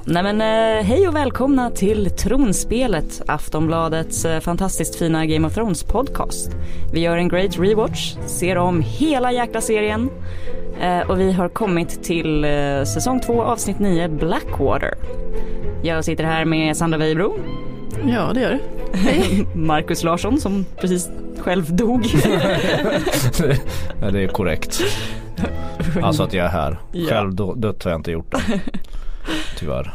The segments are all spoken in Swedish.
Ja, nej men eh, hej och välkomna till Tronspelet, Aftonbladets eh, fantastiskt fina Game of Thrones podcast. Vi gör en great rewatch, ser om hela jäkla serien eh, och vi har kommit till eh, säsong 2 avsnitt 9 Blackwater. Jag sitter här med Sandra Weibro, Ja, det gör det. Marcus Larsson som precis själv dog. ja, det är korrekt. Alltså att jag är här. Ja. Själv dött har jag inte gjort det. Tyvärr.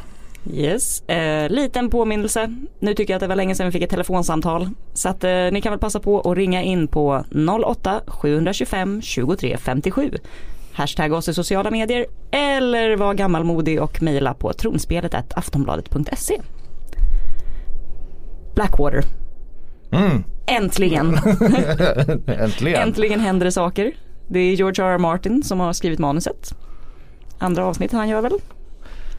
Yes, eh, liten påminnelse. Nu tycker jag att det var länge sedan vi fick ett telefonsamtal. Så att eh, ni kan väl passa på att ringa in på 08 725 23 57. Hashtag oss i sociala medier eller var gammalmodig och mejla på tronspelet aftonbladet.se. Blackwater. Mm. Äntligen! Äntligen. Äntligen händer det saker. Det är George R. R. Martin som har skrivit manuset. Andra avsnittet han gör väl?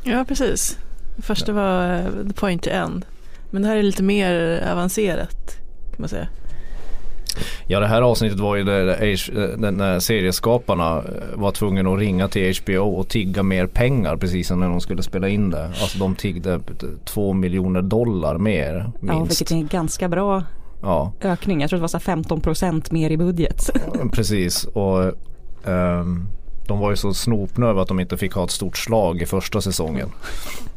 Ja, precis. Första var eh, The Point to End. Men det här är lite mer avancerat kan man säga. Ja det här avsnittet var ju där H- där- när serieskaparna eh, var tvungna att ringa till HBO och tigga mer pengar precis som när de skulle spela in det. Alltså de tiggde två miljoner dollar mer Ja, minst. vilket är en ganska bra Ja, ökning. Jag tror det var så här 15% mer i budget. precis. Och ehm, de var ju så snopna över att de inte fick ha ett stort slag i första säsongen.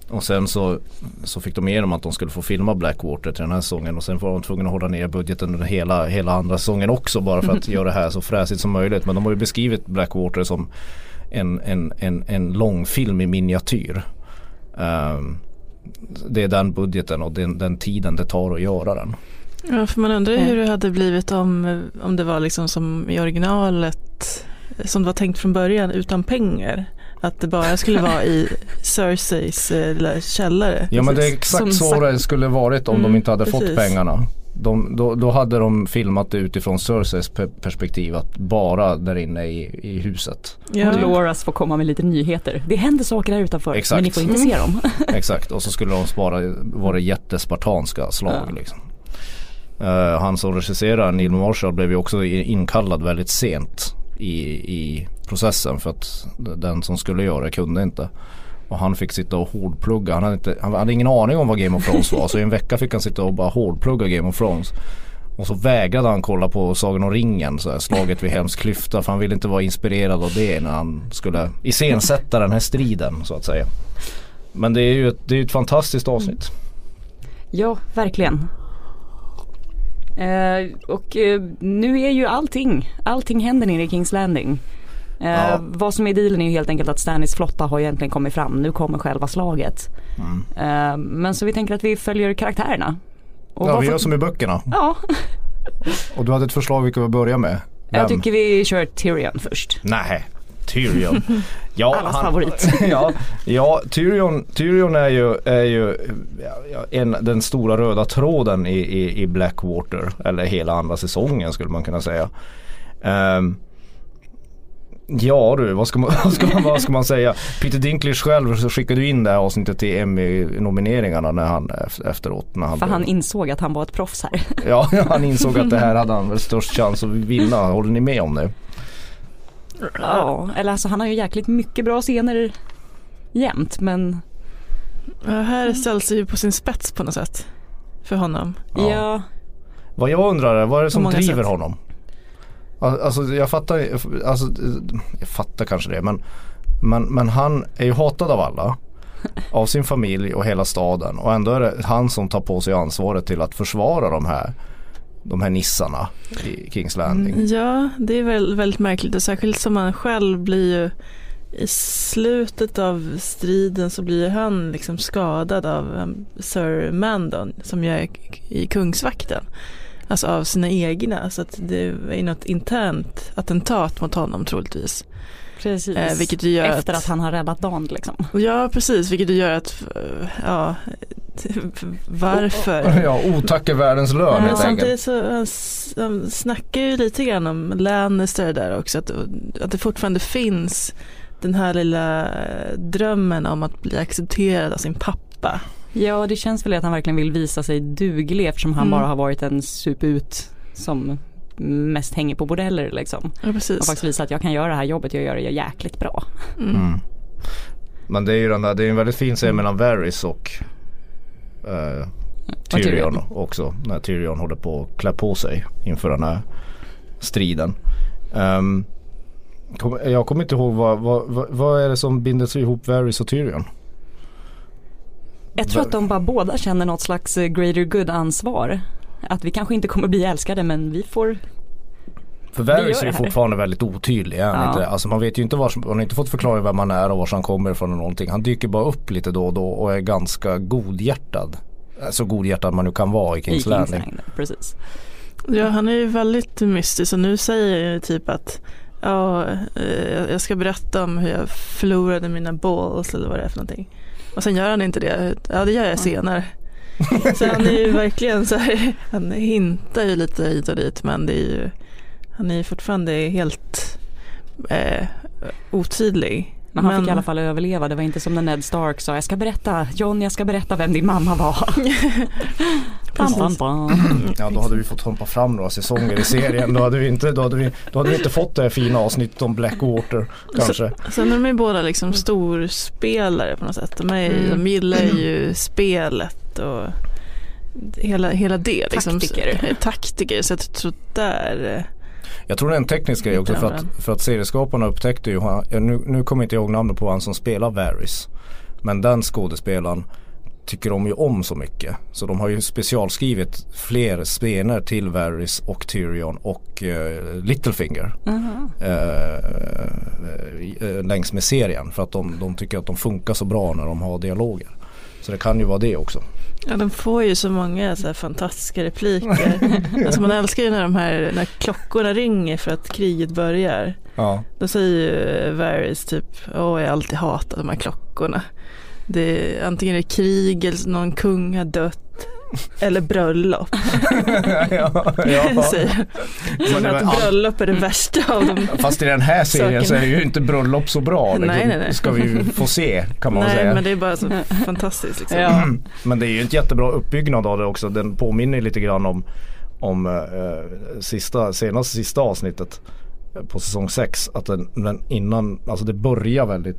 Och sen så, så fick de igenom att de skulle få filma Blackwater till den här säsongen och sen var de tvungna att hålla ner budgeten under hela, hela andra säsongen också bara för att göra det här så fräsigt som möjligt. Men de har ju beskrivit Blackwater som en, en, en, en långfilm i miniatyr. Ehm, det är den budgeten och den, den tiden det tar att göra den. Ja, för man undrar ju hur det hade blivit om, om det var liksom som i originalet som det var tänkt från början utan pengar. Att det bara skulle vara i Cerseis eh, lilla källare. Ja men det är exakt Som så sagt- det skulle varit om de Mm, inte hade fått precis. pengarna. De, då, då hade de filmat det utifrån Cerseis pe- perspektiv att bara där inne i, i huset. Ja. Och Loras får komma med lite nyheter. Det händer saker här utanför Exakt. men ni får inte se dem. Exakt och så skulle de spara, vara jättespartanska slag Ja. liksom. Eh, han som regisserar Neil Marshall blev ju också inkallad väldigt sent i, i processen för att den som skulle göra det kunde inte. Och han fick sitta och hårdplugga. Han hade, inte, han hade ingen aning om vad Game of Thrones var. Så i en vecka fick han sitta och bara hårdplugga Game of Thrones. Och så vägrade han kolla på Sagan om ringen, så här, slaget vid Helms klyfta. För han ville inte vara inspirerad av det när han skulle iscensätta den här striden så att säga. Men det är ju ett, det är ju ett fantastiskt avsnitt. Ja, verkligen. Eh, och eh, nu är ju allting, allting händer nere i Kings Landing. Eh, Ja. Vad som är dealen är ju helt enkelt att Stannis flotta har egentligen kommit fram. Nu kommer själva slaget. Mm. Eh, men så vi tänker att vi följer karaktärerna. Och Ja, vi gör som i böckerna. Ja, Och du hade ett förslag vilka vi börjar med. jag Vem? tycker vi kör Tyrion först. Nej, Tyrion. Ja, Allas favorit. ja, ja Tyrion, Tyrion är ju, är ju en, den stora röda tråden i, i, i Blackwater. Eller hela andra säsongen skulle man kunna säga. Ehm, ja du, vad ska, man, vad, ska man, vad ska man säga? Peter Dinklage själv skickade ju in det här avsnittet till Emmy-nomineringarna när han ef- efteråt. När han För blev- han insåg att han var ett proffs här. Ja, han insåg att det här hade han väl störst chans att vinna. Håller ni med om det? Ja, eller alltså han har ju jäkligt mycket bra scener jämt men Ja, här ställs det ju på sin spets på något sätt. För honom. Ja. ja, Vad jag undrar är, vad är det som driver sätt. honom? Al- Alltså jag fattar, alltså, jag fattar kanske det men, men, men han är ju hatad av alla. Av sin familj och hela staden och ändå är det han som tar på sig ansvaret till att försvara de här de här nissarna i Kings Landing. Mm, ja, det är väl väldigt märkligt och särskilt som han själv blir ju i slutet av striden så blir han liksom skadad av um, Sir Mandon som ju är i kungsvakten. Alltså av sina egna så att det är något internt attentat mot honom troligtvis precis. Eh, vilket gör Efter att, att han har räddat Dan liksom. Ja precis, vilket gör att, eh, ja, varför? Ja, otack är världens lön Men helt samtidigt så han, s- han snackar ju lite grann om Lannister där också. Att, att det fortfarande finns den här lilla eh, drömmen om att bli accepterad av sin pappa. Ja, det känns väl att han verkligen vill visa sig duglig eftersom han Mm. bara har varit en suput som mest hänger på bordeller liksom. Ja Och precis. faktiskt visa att jag kan göra det här jobbet, jag gör det jäkligt bra. Mm. Mm. Men det är ju den där, det är en väldigt fin scen mellan Varys och eh, Tyrion, Tyrion. också. När Tyrion håller på att klä på sig inför den här striden. Kom, jag kommer inte ihåg vad, vad, vad, vad är det som binder ihop Varys och Tyrion? Jag tror att de bara båda känner något slags eh, greater good ansvar. Att vi kanske inte kommer bli älskade men vi får För Varys är det ju fortfarande väldigt otydlig. Han Ja. inte? Alltså man vet ju inte var, man har inte fått förklara vem han är och var han kommer ifrån och någonting. Han dyker bara upp lite då och då och är ganska godhjärtad. Så godhjärtad man nu kan vara i i Kings Kings Landing. Landing. Precis. Ja, han är ju väldigt mystisk och nu säger jag ju typ att ja, eh, jag ska berätta om hur jag förlorade mina balls eller vad det är för någonting. Och sen gör han inte det. Ja, det gör jag senare. Så han är ju verkligen så här, han hintar ju lite hit och dit men det är ju, han är ju fortfarande helt eh, otydlig. Men han fick i alla fall överleva. Det var inte som när Ned Stark sa jag ska berätta, John jag ska berätta vem din mamma var. Bam, bam, bam. Ja då hade vi fått hoppa fram några säsonger i serien. Då hade vi inte, då hade vi, då hade vi inte fått det här fina avsnittet om Blackwater kanske. Sen är de ju båda liksom storspelare på något sätt. De, är, ju- de gillar ju spelet och hela, hela det. Liksom. Taktiker. Taktiker. Så jag tror där. eh, Jag tror det är en teknisk grej också för att, för att serieskaparna upptäckte ju, nu, nu kommer inte jag ihåg namnet på han som spelar Varys. Men den skådespelaren tycker de ju om så mycket. Så de har ju specialskrivit fler scener till Varys och Tyrion och eh, Littlefinger. Aha. eh, eh, längs med serien. För att de, de tycker att de funkar så bra när de har dialoger. Så det kan ju vara det också. Ja, de får ju så många så fantastiska repliker. alltså man älskar ju när de här när klockorna ringer för att kriget börjar. Ja. Då säger ju Varys typ, åh jag har alltid hatat de här klockorna. Det är, antingen är det krig eller någon kung har dött. Eller bröllop. ja, ja. säger Men Som att all- bröllop är det värsta av dem. Fast i den här serien så är ju inte bröllop så bra. Liksom. Nej, nej, nej. Ska vi ju få se kan man Nej säga. men det är bara så fantastiskt liksom. Ja. Men det är ju ett jättebra uppbyggnad av det också. Den påminner lite grann om, om eh, sista, senaste sista avsnittet på säsong 6. Att den, den innan, alltså det börjar väldigt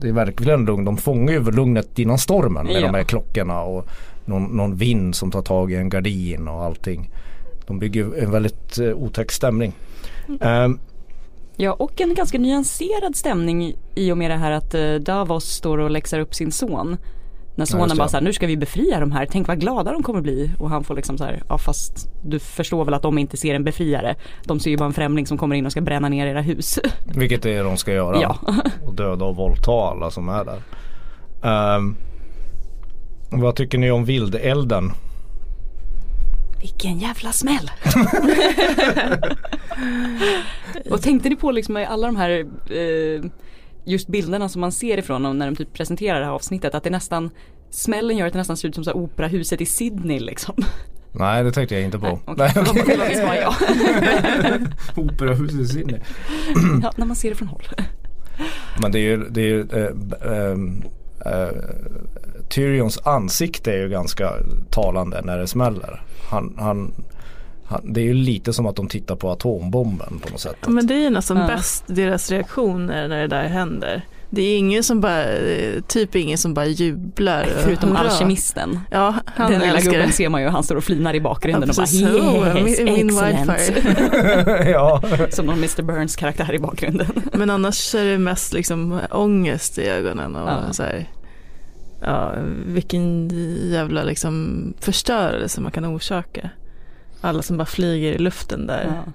det är verkligen lugnt. De fångar ju lugnet innan stormen med Ja. de här klockorna och någon, någon vind som tar tag i en gardin och allting. De bygger en väldigt eh, otäck stämning. Ehm, Ja och en ganska nyanserad stämning i och med det här att eh, Davos står och läxar upp sin son. När sonen det. bara såhär, nu ska vi befria de här, tänk vad glada de kommer bli. Och han får liksom så här, ja fast du förstår väl att de inte ser en befriare. De ser ju bara en främling som kommer in och ska bränna ner era hus. vilket det är de ska göra. Ja. Och döda och våldta alla som är där. Ehm, vad tycker ni om vildelden? Vilken jävla smäll! och tänkte ni på liksom i alla de här eh, just bilderna som man ser ifrån när de typ presenterar det här avsnittet att det nästan Smällen gör att det nästan ser ut som så här operahuset i Sydney liksom. Nej det tänkte jag inte på. visst bara jag. Operahuset i Sydney. Ja, när man ser det från håll. Men det är ju, det är ju eh, ehm, eh, Tyrions ansikte är ju ganska talande när det smäller. Han, han, han, det är ju lite som att de tittar på atombomben på något sätt. Ja, Men det är ju nästan Ja. bäst deras reaktioner när det där händer. Det är ingen som bara, typ ingen som bara jublar. Förutom hurra. alkemisten. Ja, han Den lilla gubben det. ser man ju, han står och flinar i bakgrunden och bara. Oh, yes, min, min ja. Som någon Mr Burns karaktär i bakgrunden. Men annars är det mest liksom ångest i ögonen och Ja. så här, ja, vilken jävla liksom förstörelse man kan orsaka. Alla som bara flyger i luften där. Ja.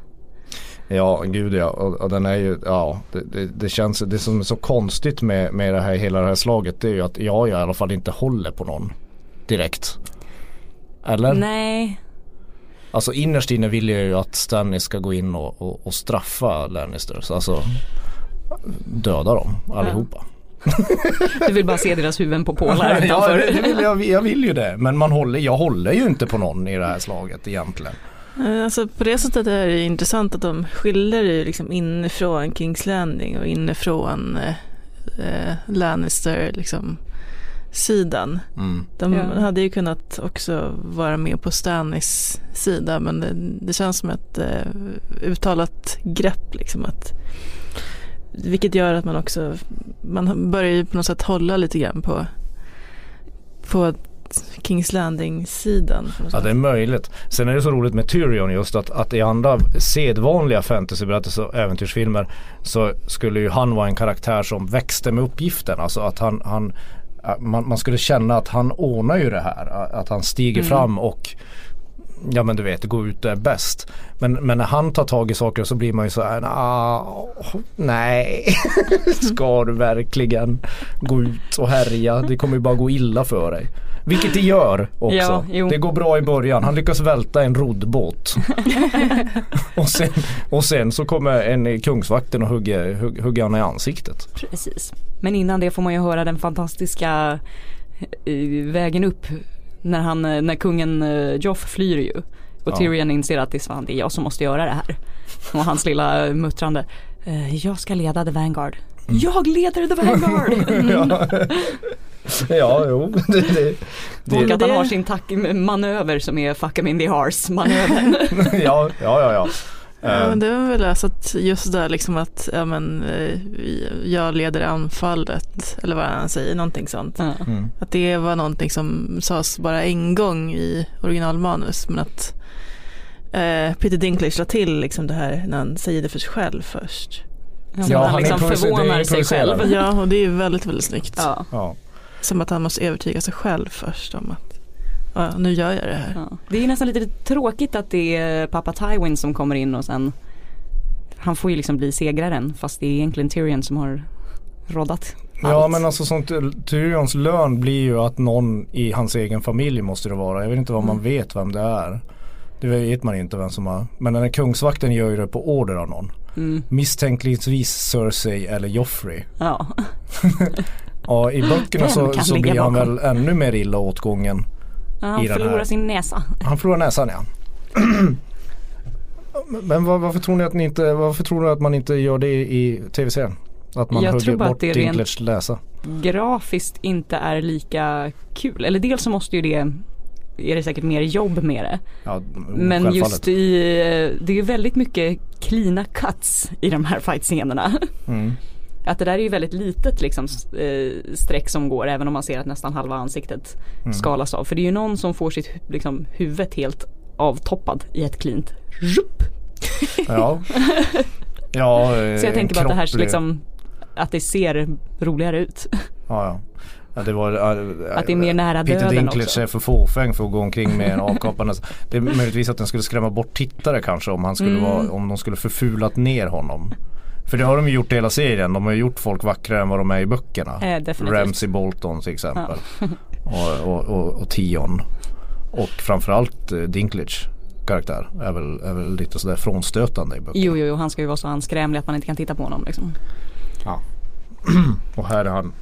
Ja, gud ja. Och, och den är ju, ja, det, det, det känns, det som är så konstigt med, med det här, hela det här slaget det är ju att jag i alla fall inte håller på någon direkt. Eller? Nej, Alltså innerst inne vill jag ju att Stannis ska gå in och, och, och straffa Lannisters. Alltså döda dem allihopa. Du vill bara se deras huvuden på pålar ja, utanför. det, det vill jag, jag vill ju det. Men man håller, jag håller ju inte på någon i det här slaget egentligen. Eh, Alltså på det sättet är det intressant att de skiljer ju liksom inifrån Kings Landing och inifrån eh, eh, Lannister liksom sidan. Mm. De Ja. hade ju kunnat också vara med på Stannis sida men det, det känns som ett eh, uttalat grepp liksom att Vilket gör att man också, man börjar ju på något sätt hålla lite grann på, på Kings Landing-sidan. Ja det är möjligt. Sen är det så roligt med Tyrion just att, att i andra sedvanliga fantasyberättelser och äventyrsfilmer så skulle ju han vara en karaktär som växte med uppgiften. Alltså att han, han man, man skulle känna att han ordnar ju det här. Att han stiger mm. fram och ja men du vet, gå ut är bäst. Men, men när han tar tag i saker så blir man ju så här, nej, ska du verkligen gå ut och härja? Det kommer ju bara gå illa för dig. Vilket det gör också. Ja, det går bra i början. Han lyckas välta en roddbåt. och, sen, och sen så kommer en kungsvakten och hugger, hugger, hugger han i ansiktet. Precis. Men innan det får man ju höra den fantastiska uh, vägen upp när, han, när kungen uh, Joff flyr ju. Och ja. Tyrion inser att det är, fan, det är jag som måste göra det här. Och hans lilla muttrande. Uh, jag ska leda The Vanguard. Mm. Jag leder The Vanguard! Mm. ja, jo. Det, det, det, och att han har sin manöver som är fuck em in the arse manövern. ja, ja, ja. ja. Ja, men det var väl alltså att just där liksom att ja, men, eh, jag leder anfallet eller vad han säger, någonting sånt. Mm. Att det var någonting som sades bara en gång i originalmanus men att eh, Peter Dinklage la till liksom det här när han säger det för sig själv först. Ja, ja han, han liksom förvånar sig själv. Ja och det är väldigt väldigt snyggt. Ja. ja. Som att han måste övertyga sig själv först om att ja, nu gör jag det här. Ja. Det är nästan lite tråkigt att det är pappa Tywin som kommer in och sen han får ju liksom bli segraren fast det är egentligen Tyrion som har råddat. Ja men alltså sånt, Tyrions lön blir ju att någon i hans egen familj måste det vara. Jag vet inte vad man mm. vet vem det är. Det vet man inte vem som har. Men den här kungsvakten gör ju det på order av någon. Mm. Misstänkligtvis Cersei eller Joffrey. Ja. Ja i böckerna så, så blir han väl ännu mer illa åtgången. Ja, han förlorar sin näsa. Han förlorar näsan ja. Men var, varför tror ni att ni inte, varför tror ni att man inte gör det i tv-serien? Att man hugger bort Dinklage läsa? grafiskt inte är lika kul. Eller dels så måste ju det är det säkert mer jobb med det. Ja, Men just i, det är väldigt mycket klina cuts i de här fightscenerna. Mm. Att det där är ju väldigt litet liksom eh, streck som går även om man ser att nästan halva ansiktet mm. skalas av. För det är ju någon som får sitt liksom, huvud helt avtoppad i ett klint rup. Ja. ja Så jag tänker bara att det här liksom att det ser roligare ut. Ja, ja. Ja, det var, att det är mer nära Peter döden Dinklage också. är för fåfäng för att gå omkring med en avkapande. det är möjligtvis att den skulle skrämma bort tittare kanske om han skulle mm. vara, om de skulle förfulat ner honom. För det har de ju gjort i hela serien. De har ju gjort folk vackrare än vad de är i böckerna. Eh, Ramsey Bolton till exempel. Ja. och, och, och, och, Tion. Och framförallt eh, Dinklage karaktär är väl, är väl lite sådär frånstötande i böckerna. Jo, jo, jo, han ska ju vara så anskrämlig att man inte kan titta på honom liksom. Ja. och här är han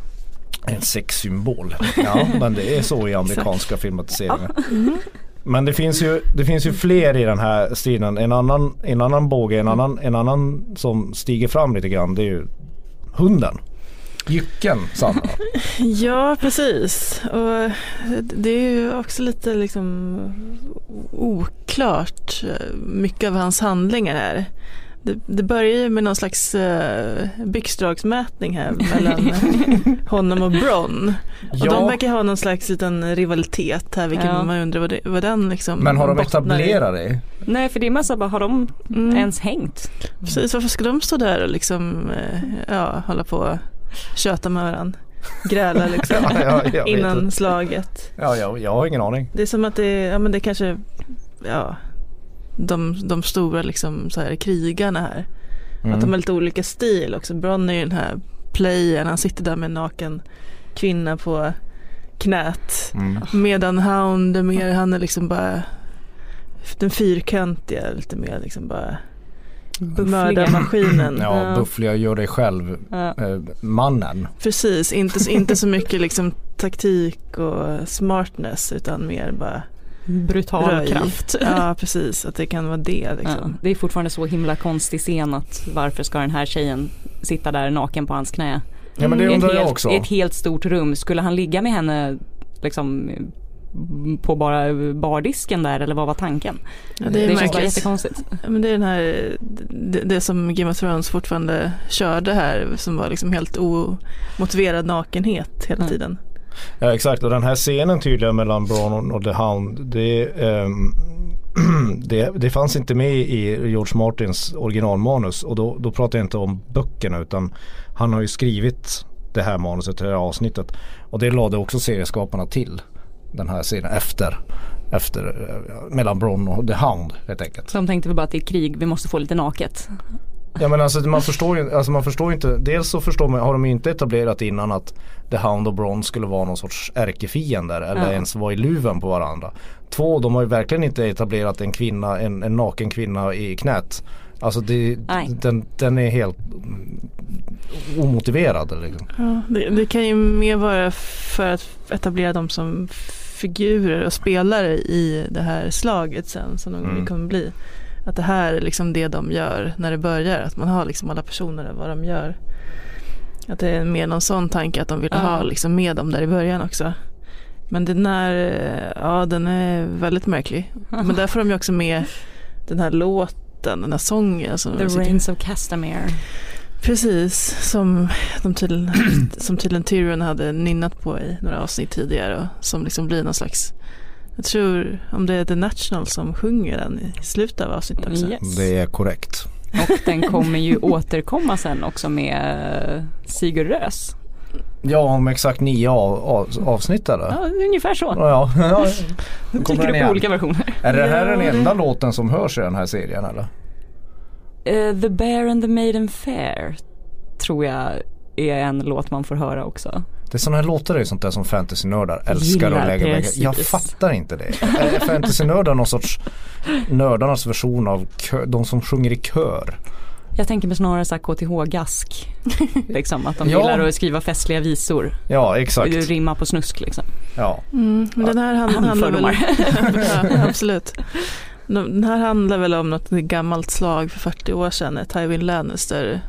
en sexsymbol. Ja, men det är så i amerikanska filmatiseringar. Mm. Men det finns ju, det finns ju fler i den här stilen. En annan, en annan båge, en annan, en annan som stiger fram lite grann det är ju hunden. Jycken Sanna. ja precis. Och det är ju också lite liksom oklart mycket av hans handlingar här. Det, det börjar ju med någon slags uh, byxdragsmätning här mellan honom och Bron. Och ja. de verkar ha någon slags liten rivalitet här vilket ja. man undrar vad, det, vad den liksom Men har de etablerat det? Nej för det är massa bara, har de mm. ens hängt? Precis, varför ska de stå där och liksom uh, ja, hålla på och köta med varandra? Gräla liksom ja, innan slaget. Ja, jag, jag har ingen aning. Det är som att det, ja men det kanske, ja de, de stora liksom så här, krigarna här. Mm. Att de har lite olika stil också. Bron är ju den här playern, han sitter där med en naken kvinna på knät. Mm. Medan Hound är mer, han är liksom bara den fyrkantiga, lite mer liksom bara mördarmaskinen. Ja, buffliga gör dig själv ja. eh, mannen. Precis, inte, inte så mycket liksom taktik och smartness utan mer bara brutal Röj. kraft. Ja precis, att det kan vara det. Liksom. Ja, det är fortfarande så himla konstig scen att varför ska den här tjejen sitta där naken på hans knä? Ja men det undrar jag också. I ett helt stort rum, skulle han ligga med henne liksom på bara bardisken där eller vad var tanken? Ja, det det är känns bara jättekonstigt. Ja, men det är den här, det, det som Game of Thrones fortfarande körde här som var liksom helt omotiverad nakenhet hela Mm. tiden. Ja exakt och den här scenen tydligen mellan Bron och The Hound det, um, det, det fanns inte med i George Martins originalmanus och då, då pratar jag inte om böckerna utan han har ju skrivit det här manuset, det här avsnittet och det lade också serieskaparna till den här scenen efter, efter eh, mellan Bron och The Hound helt enkelt. De tänkte väl bara att det är krig, vi måste få lite naket. Ja men alltså man förstår ju alltså man förstår ju inte, dels så förstår man, har de ju inte etablerat innan att The Hound och Bron skulle vara någon sorts ärkefiender eller Ja. ens vara i luven på varandra. Två, de har ju verkligen inte etablerat en kvinna, en, en naken kvinna i knät. Alltså det, den, den är helt omotiverad liksom. Ja, det, det kan ju mer vara för att etablera dem som figurer och spelare i det här slaget sen som de Mm. kommer bli. Att det här är liksom det de gör när det börjar. Att man har liksom alla personer vad de gör. Att det är mer någon sån tanke att de vill Ja. ha liksom med dem där i början också. Men den här, ja den är väldigt märklig. Men där får de ju också med den här låten, den här sången. Som The Rains of Castamere. Precis, som, de tydligen, som tydligen Tyrion hade nynnat på i några avsnitt tidigare och som liksom blir någon slags jag tror om det är The National som sjunger den i slutet av avsnittet också. Yes. Det är korrekt. Och den kommer ju återkomma sen också med eh, Sigurd Rös. Ja om exakt nio av, av, avsnitt eller? Ja, ungefär så. Ja, ja. Dyker upp igen. olika versioner. Är det här Ja, den det- enda låten som hörs i den här serien eller? Eh, the Bear and the Maiden Fair tror jag är en låt man får höra också. Det är sådana här låtar är ju sånt där som fantasynördar älskar Gillar, att lägga precis. Jag fattar inte det. Är fantasynördar någon sorts nördarnas version av kö, de som sjunger i kör? Jag tänker mig snarare så KTH-gask. liksom att de Ja. gillar att skriva festliga visor. Ja Och exakt. rimma på snusk liksom. Ja. Mm, men den här hand, handlar väl ja, absolut. Den här handlar väl om något gammalt slag för 40 år sedan när Tywin Lannister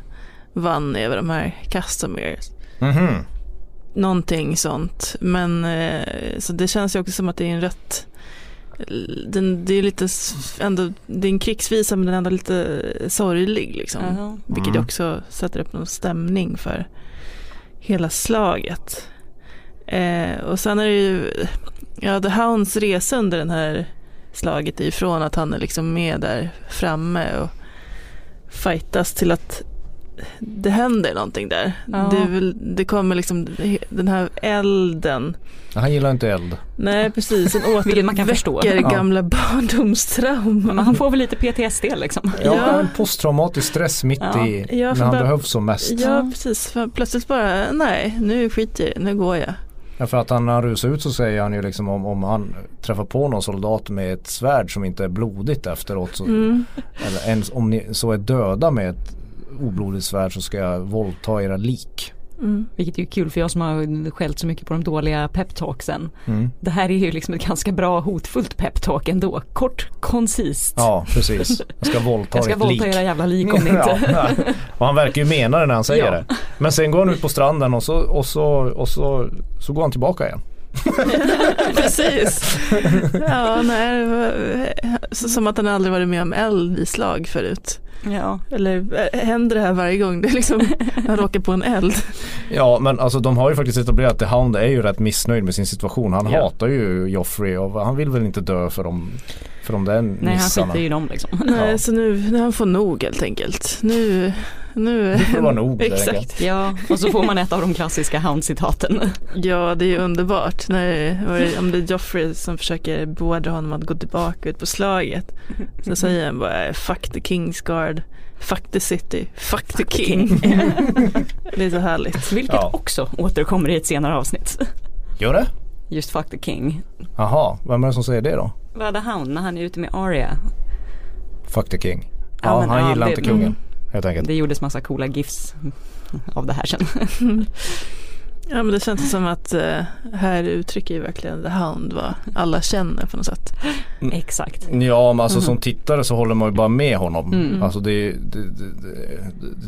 vann över de här Castameres. Mhm. Någonting sånt. Men eh, så det känns ju också som att det är en rätt den, det är lite ändå, det är en krigsvisa men den är ändå lite sorglig liksom. Jaha. Vilket Mm. också sätter upp någon stämning för hela slaget. Eh, och sen är det ju, ja The Hounds resa under den här slaget ifrån att han är liksom med där framme och fightas till att det händer någonting där. Ja. Det, väl, det kommer liksom den här elden. Han gillar inte eld. Nej precis, en Vilket man kan förstå. återväcker Ja. gamla barndomstrauman. Men han får väl lite PTSD liksom. Ja, Ja. en posttraumatisk stress mitt Ja. i Ja, när han bara- behövs som mest. Ja precis, för plötsligt bara nej nu skiter jag nu går jag. Ja, för att han, när han rusar ut så säger han ju liksom om, om han träffar på någon soldat med ett svärd som inte är blodigt efteråt så, Mm. eller ens om ni så är döda med ett oblodigt svärd så ska jag våldta era lik. Mm. Vilket är ju kul för jag som har skällt så mycket på de dåliga peptalksen. Mm. Det här är ju liksom ett ganska bra hotfullt peptalk ändå. Kort, koncist. Ja precis. Jag ska våldta jag ska lik. våldta era jävla lik om ni inte... Ja, ja. Och han verkar ju mena det när han säger Ja. det. Men sen går han ut på stranden och så, och så, och så, så går han tillbaka igen. Precis. Ja, nej, som att han aldrig varit med om eld i slag förut. Ja. Eller äh, händer det här varje gång det är liksom, han råkar på en eld? Ja men alltså de har ju faktiskt etablerat att The Hound är ju rätt missnöjd med sin situation. Han Ja. hatar ju Joffrey och han vill väl inte dö för de, för de där Nej han skiter ju i dem liksom. Nej, Ja. så nu, nu han får nog helt enkelt. Nu, nu. Nu får det vara nog, Exakt. Ja, och så får man ett av de klassiska Hound-citaten. Ja, det är ju underbart. När, det- om det är Joffrey som försöker beordra honom att gå tillbaka ut på slaget. Så säger han bara fuck the King's Guard, fuck the city, fuck the king. det är så härligt. Vilket Ja. också återkommer i ett senare avsnitt. Gör det? Just fuck the king. Jaha, vem är det som säger det då? Vad hade Hound när han är ute med Arya? Fuck the king. Ja, Ja, men han ja, gillar det- inte kungen. Helt enkelt. Det gjordes massa coola gifs av det här sen. Ja men det känns som att eh, här uttrycker ju verkligen The Hound vad alla känner på något sätt. Exakt. Ja men alltså som tittare så håller man ju bara med honom. Mm. Alltså det, det,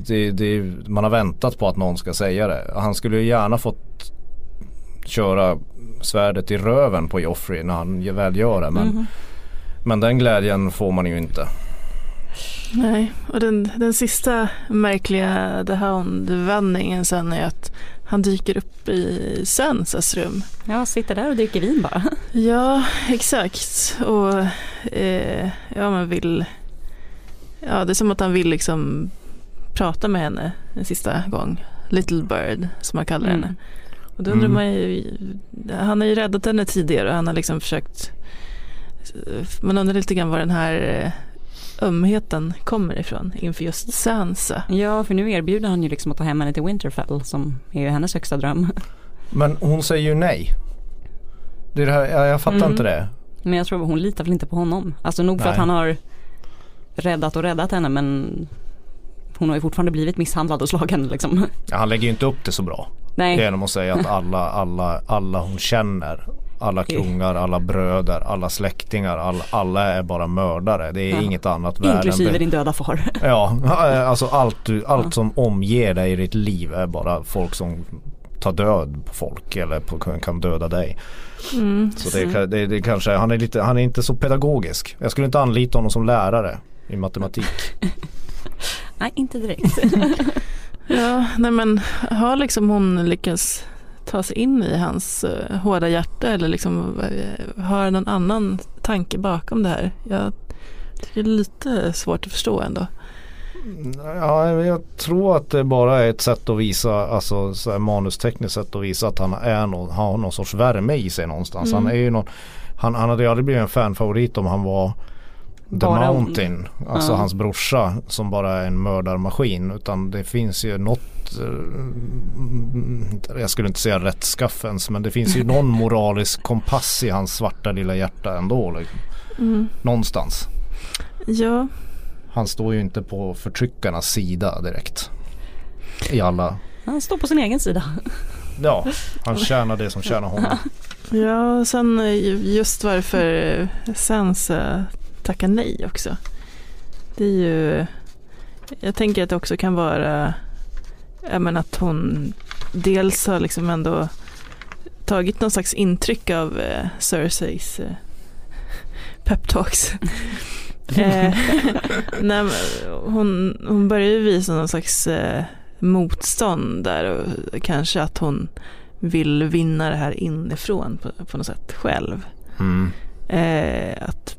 det, det, det, man har väntat på att någon ska säga det. Han skulle ju gärna fått köra svärdet i röven på Joffrey när han väl gör det. Men, Mhm. men den glädjen får man ju inte. Nej, och den, den sista märkliga The Hound-vändningen sen är att han dyker upp i Sansas rum. Ja, sitter där och dricker vin bara. Ja, exakt. Och eh, ja, man vill... Ja, det är som att han vill liksom prata med henne en sista gång. Little Bird, som man kallar Mm. henne. Och då undrar Mm. man ju, han har ju räddat henne tidigare och han har liksom försökt, man undrar lite grann var den här eh, ömheten kommer ifrån inför just Sansa. Ja, för nu erbjuder han ju liksom att ta hem henne till Winterfell som är ju hennes högsta dröm. Men hon säger ju nej. Det är det här, jag, jag fattar Mm. inte det. Men jag tror hon litar väl inte på honom. Alltså nog för Nej. att han har räddat och räddat henne men hon har ju fortfarande blivit misshandlad och slagen liksom. Ja, han lägger ju inte upp det så bra. Nej, Genom att säga att alla, alla, alla hon känner, alla kungar, alla bröder, alla släktingar, alla, alla är bara mördare. Det är Ja. inget annat värre inklusive din döda far. Ja, alltså allt, du, allt som omger dig i ditt liv är bara folk som tar död på folk eller på, kan döda dig. Mm. Så det, det, det kanske, han är lite, han är inte så pedagogisk. Jag skulle inte anlita honom som lärare i matematik. Nej, inte direkt. Ja, nej men har liksom hon lyckats ta sig in i hans uh, hårda hjärta eller liksom uh, har någon annan tanke bakom det här? Jag tycker det är lite svårt att förstå ändå. Ja, jag tror att det bara är ett sätt att visa, alltså så här manustekniskt sätt att visa att han är någon, har någon sorts värme i sig någonstans. Mm. Han är ju någon, han, han hade ju aldrig blivit en fanfavorit om han var The Bara. Mountain, alltså Ja. hans brorsa som bara är en mördarmaskin. Utan det finns ju något, eh, jag skulle inte säga rättskaffens, men det finns ju någon moralisk kompass i hans svarta lilla hjärta ändå. Liksom. Mm. Någonstans. Ja, Han står ju inte på förtryckarnas sida direkt. I alla, Han står på sin egen sida. ja, han tjänar det som tjänar honom. ja sen just varför eh, Tackar nej också. Det är ju, jag tänker att det också kan vara, men att hon dels har liksom ändå tagit någon slags intryck av eh, Cerseis eh, peptalks. eh, nej, hon, hon börjar ju visa någon slags eh, motstånd där och kanske att hon vill vinna det här inifrån på, på något sätt själv. Mm. Eh, att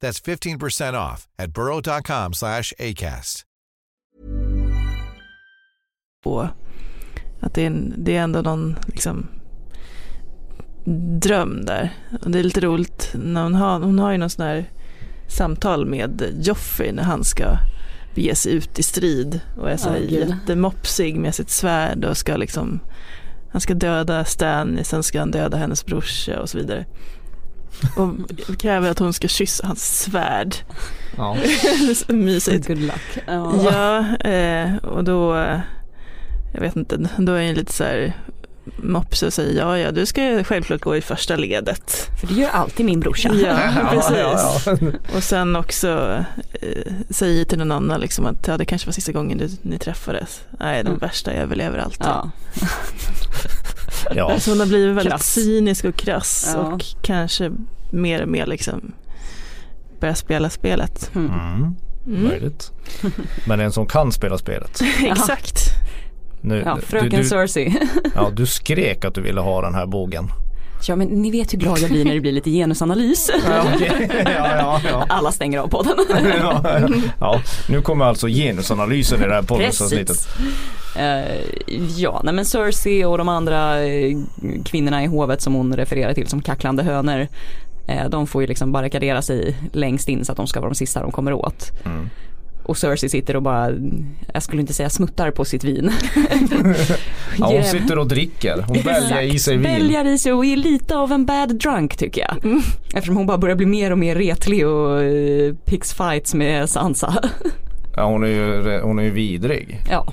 That's 15% off at burrow.com slash ACAST. att det är, en, det är ändå någon liksom, dröm där. Och det är lite roligt när hon har, hon har ju någon sån här samtal med Joffrey när han ska bege sig ut i strid och är så här gud. jättemopsig med sitt svärd och ska liksom han ska döda Stan, sen ska han döda hennes brorsa och så vidare. Och kräver att hon ska kyssa hans svärd. Ja. mysigt. Good luck. Ja. Ja, eh, och då, eh, jag vet inte, då är jag lite så här mopsig och säger ja, ja, du ska ju självklart gå i första ledet. För det gör alltid min brorsa. Ja, precis. Ja, ja, Och sen också eh, säger till någon annan liksom att ja, det kanske var sista gången du, ni träffades. Nej, de Mm. värsta överlever alltid. Ja. ja. Så hon har blivit väldigt Krass. cynisk och krass Ja. och kanske mer och mer liksom börjar spela spelet. Mm. Mm. Mm. Möjligt. Men en som kan spela spelet. Exakt. Nu, Ja, fröken du, du, Cersei. ja, du skrek att du ville ha den här bågen. Ja men ni vet hur glad jag blir när det blir lite genusanalys. Ja, okej. ja, ja, ja. Alla stänger av podden. ja, ja. ja, nu kommer alltså genusanalysen i det här poddavsnittet. Eh, ja, nej men Cersei och de andra eh, kvinnorna i hovet som hon refererar till som kacklande hönor. eh, de får ju liksom barrikadera sig längst in så att de ska vara de sista de kommer åt. Mm. Och Cersei sitter och bara, jag skulle inte säga smuttar på sitt vin. Ja, hon sitter och dricker. Hon väljer i sig vin. Väljer i sig och är lite av en bad drunk tycker jag. Eftersom hon bara börjar bli mer och mer retlig och uh, picks fights med Sansa. Ja, hon är ju, hon är ju vidrig. ja,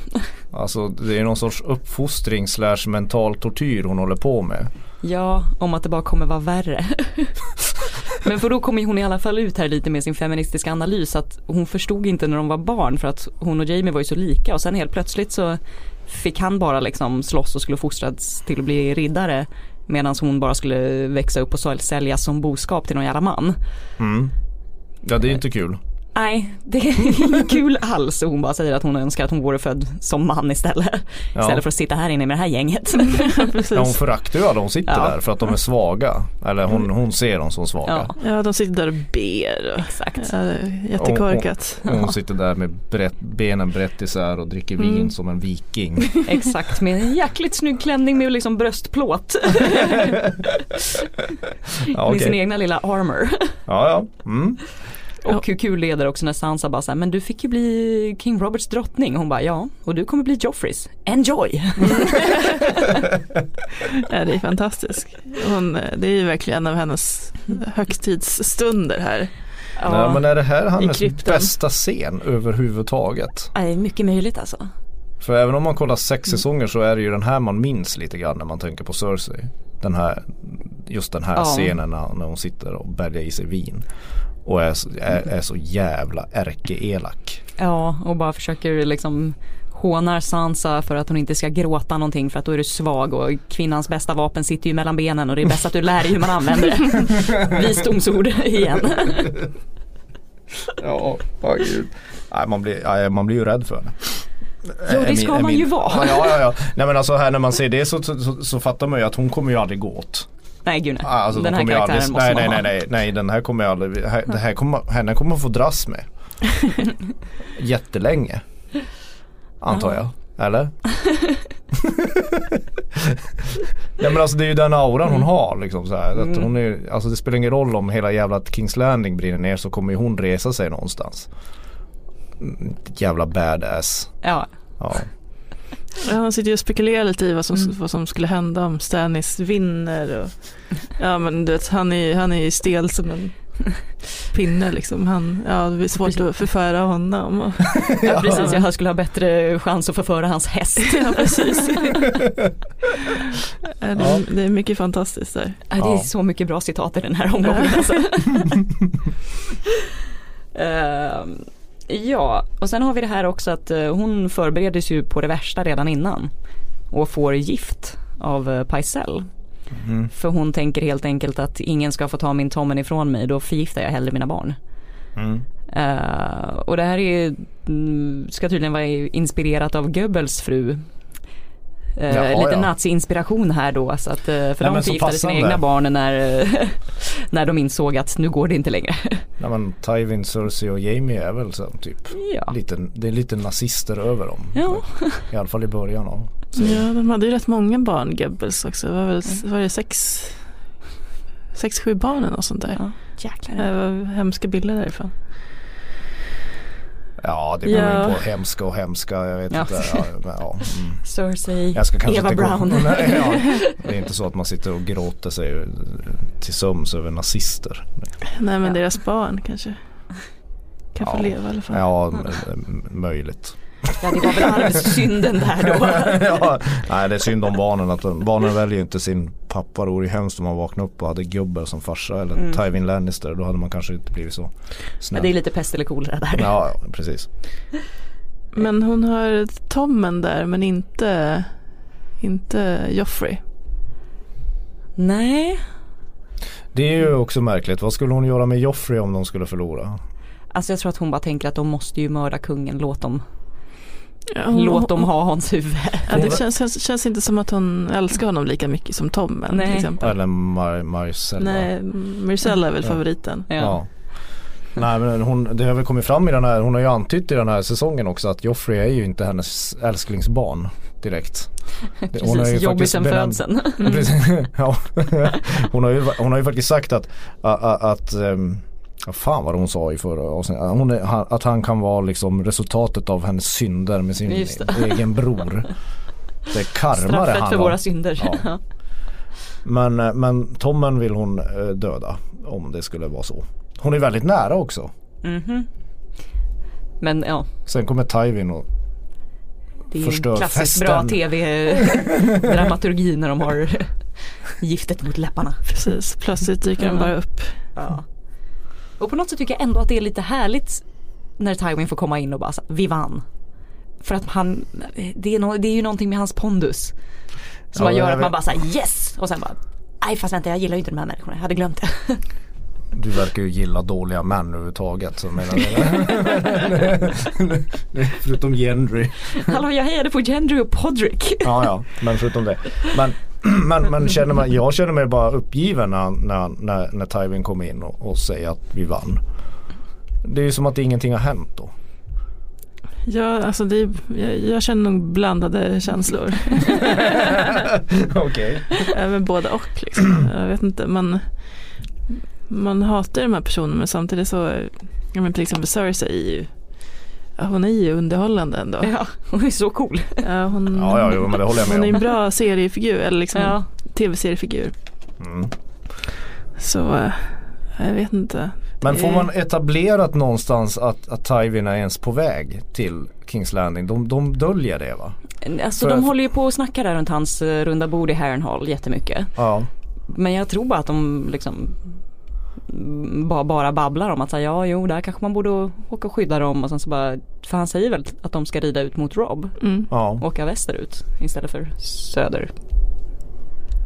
Alltså det är någon sorts uppfostring slash mental tortyr hon håller på med. ja, om att det bara kommer vara värre. Men för då kommer hon i alla fall ut här lite med sin feministiska analys att hon förstod inte när de var barn för att hon och Jamie var ju så lika och sen helt plötsligt så fick han bara liksom slåss och skulle fostras till att bli riddare medan hon bara skulle växa upp och säljas som boskap till någon jävla man. Mm. Ja det är inte kul. Nej, det är inget kul alls och hon bara säger att hon önskar att hon vore född som man istället. Ja. Istället för att sitta här inne med det här gänget. Ja, hon föraktar ju alla de sitter Ja. där för att de är svaga. Eller hon, hon ser dem som svaga. Ja, Ja, de sitter där och ber. Exakt. ja, jättekorkat. Och hon sitter där med brett, benen brett isär och dricker vin Mm. som en viking. Exakt, med en jäkligt snygg klänning med liksom bröstplåt. Ja, Med sin egna lilla armor. ja, ja. Mm. Och hur kul är det också när Sansa bara såhär, men du fick ju bli King Roberts drottning. Hon bara, ja, och du kommer bli Joffreys. Enjoy! Ja, det är fantastiskt. Hon, det är ju verkligen en av hennes högtidsstunder här. Nej, men är det här hennes bästa scen överhuvudtaget? Nej, mycket möjligt alltså. För även om man kollar sex säsonger så är det ju den här man minns lite grann när man tänker på Cersei. Den här, just den här Ja. scenen när, hon sitter och bälgar i sig vin. Och är, så- är, är så jävla ärkeelak. Ja, och bara försöker liksom hånar Sansa för att hon inte ska gråta någonting för att då är du svag och kvinnans bästa vapen sitter ju mellan benen och det är bäst att du lär dig hur man använder det. Visdomsord igen. Ja, oh, gud. Nej, man, blir, nej, man blir ju rädd för det. Jo, det ska min- man min- ju vara. Ja, ja, ja. Nej men alltså här när man ser det så, så, så, så fattar man ju att hon kommer ju aldrig gå åt. Nej gud nej. Alltså, Den de här karaktären aldrig, måste nej, man nej, ha. nej, nej, nej, den här kommer jag aldrig, här, det här kommer, henne kommer man få dras med. Jättelänge. Antar jag. Eller? ja men alltså det är ju den auran hon har liksom så här. Att Mm. hon är, alltså det spelar ingen roll om hela jävla Kings Landing brinner ner så kommer ju hon resa sig någonstans. Mm, Jävla badass. Ja, Ja. Ja, han sitter ju och spekulerar lite i vad som, Mm. vad som skulle hända om Stannis vinner. Och, ja men du vet, han är, han är ju stel som en pinne liksom. Han, ja, det blir svårt att förföra honom. Och, ja precis. Jag skulle ha bättre chans att förföra hans häst. ja, precis. Ja, det, Ja. det är mycket fantastiskt där. Ja, det är så mycket bra citat i den här omgången alltså. Ehm, ja, och sen har vi det här också att eh, hon förbereder sig ju på det värsta redan innan. Och får gift av uh, Pycelle. Mm. För hon tänker helt enkelt att ingen ska få ta min Tommen ifrån mig, då förgiftar jag hellre mina barn. Mm. Eh, och det här är, mm, ska tydligen vara inspirerat av Goebbels fru. Eh, Jaha, lite ja. nazi-inspiration här då så att, eh, för men de förgiftade sina egna barn när, eh, när de insåg att nu går det inte längre. Ja men Tywin, Cersei och Jamie är väl så typ Ja. lite, det är lite nazister över dem. Ja. I alla fall i början av. Ja, de hade ju rätt många barn, Goebbels också. Det var väl var det sex, sex, sju barn eller något sånt där. Ja, jäklar. Det var hemska bilder därifrån. Ja det beror Ja. ju på hemska och hemska. Jag vet Ja. inte. Ja, men, ja. Mm. Cersei, Jag ska kanske Eva inte Brown. Gå, nej, ja. Det är inte så att man sitter och gråter sig till sömns över nazister. Nej men Ja. deras barn kanske kan få leva i alla fall. Ja, möjligt. Ja det var väl arvssynden där då. ja, nej det är synd om barnen att de, barnen väljer inte sin pappa. Det vore ju hemskt om man vaknade upp och hade gubbar som farsa eller Mm. Tywin Lannister. Då hade man kanske inte blivit så Men snäll. det är lite pest eller kolera där. Ja, ja, precis. Men hon har Tommen där men inte, inte Joffrey. Nej, Det är ju också märkligt. Vad skulle hon göra med Joffrey om de skulle förlora? alltså jag tror att hon bara tänker att de måste ju mörda kungen, låt dem, Ja, hon- låt dem ha hans huvud. Ja, det känns, känns, känns inte som att hon älskar honom lika mycket som Tommen Nej. till exempel. Eller Mar- Marcella? Nej, Marcella är väl Ja. favoriten. Ja. Ja. Nej men hon, det har väl kommit fram i den här, hon har ju antytt i den här säsongen också att Joffrey är ju inte hennes älsklingsbarn direkt. Det- hon har ju jobbig faktiskt sen födseln. Ja. hon, har ju, hon har ju faktiskt sagt att, att, att, ehm, Ja, fan vad hon sa i förra avsnittet. Hon är, att han kan vara liksom resultatet av hennes synder med sin det. egen bror. Det är karma det Straffet för handlar våra om. synder. Ja. Men, eh, men Tommen vill hon eh, döda om det skulle vara så. Hon är väldigt nära också. Mhm. Men ja, Sen kommer Tywin och det är ju Förstör en klassiskt festen. bra tv-dramaturgi när de har giftet mot läpparna. Precis, plötsligt dyker de Ja. bara upp. Ja. Och på något sätt tycker jag ändå att det är lite härligt när Tywin får komma in och bara så, vi vann. För att han, det är, no, det är ju någonting med hans pondus. Som Ja, gör jag att man bara säger yes och sen bara Nej fast vänta jag gillar ju inte de här människorna, jag hade glömt det. du verkar ju gilla dåliga män överhuvudtaget. Så menar det. Förutom Gendry. Hallå jag hejade på Gendry och Podrick. Ja ja, men förutom det. Men, men, men känner man, jag känner mig bara uppgiven när, när, när, när Tywin kommer in och, och säger att vi vann. Det är ju som att ingenting har hänt då. Ja, alltså det, jag, jag känner nog blandade känslor. Okej. Även både och liksom. Jag vet inte, man, man hatar de här personerna men samtidigt så, ja men till exempel Cersei är ju, ja, hon är ju underhållande ändå. Ja, hon är så cool. Ja, hon, Ja, ja, jo, men det håller jag med hon är en bra seriefigur, eller liksom Ja. tv-seriefigur. Mm. Så eh, jag vet inte. Men får man etablerat någonstans att, att Tywin är ens på väg till Kings Landing? De, de döljer det va? Alltså För- de håller ju på och snackar där runt hans eh, runda bord i Harrenhal jättemycket. Ja. Men jag tror bara att de liksom bara, bara babblar om att säga ja jo där kanske man borde åka och skydda dem och sen så bara för han säger väl att de ska rida ut mot Rob Mm. Ja. åka västerut istället för söder.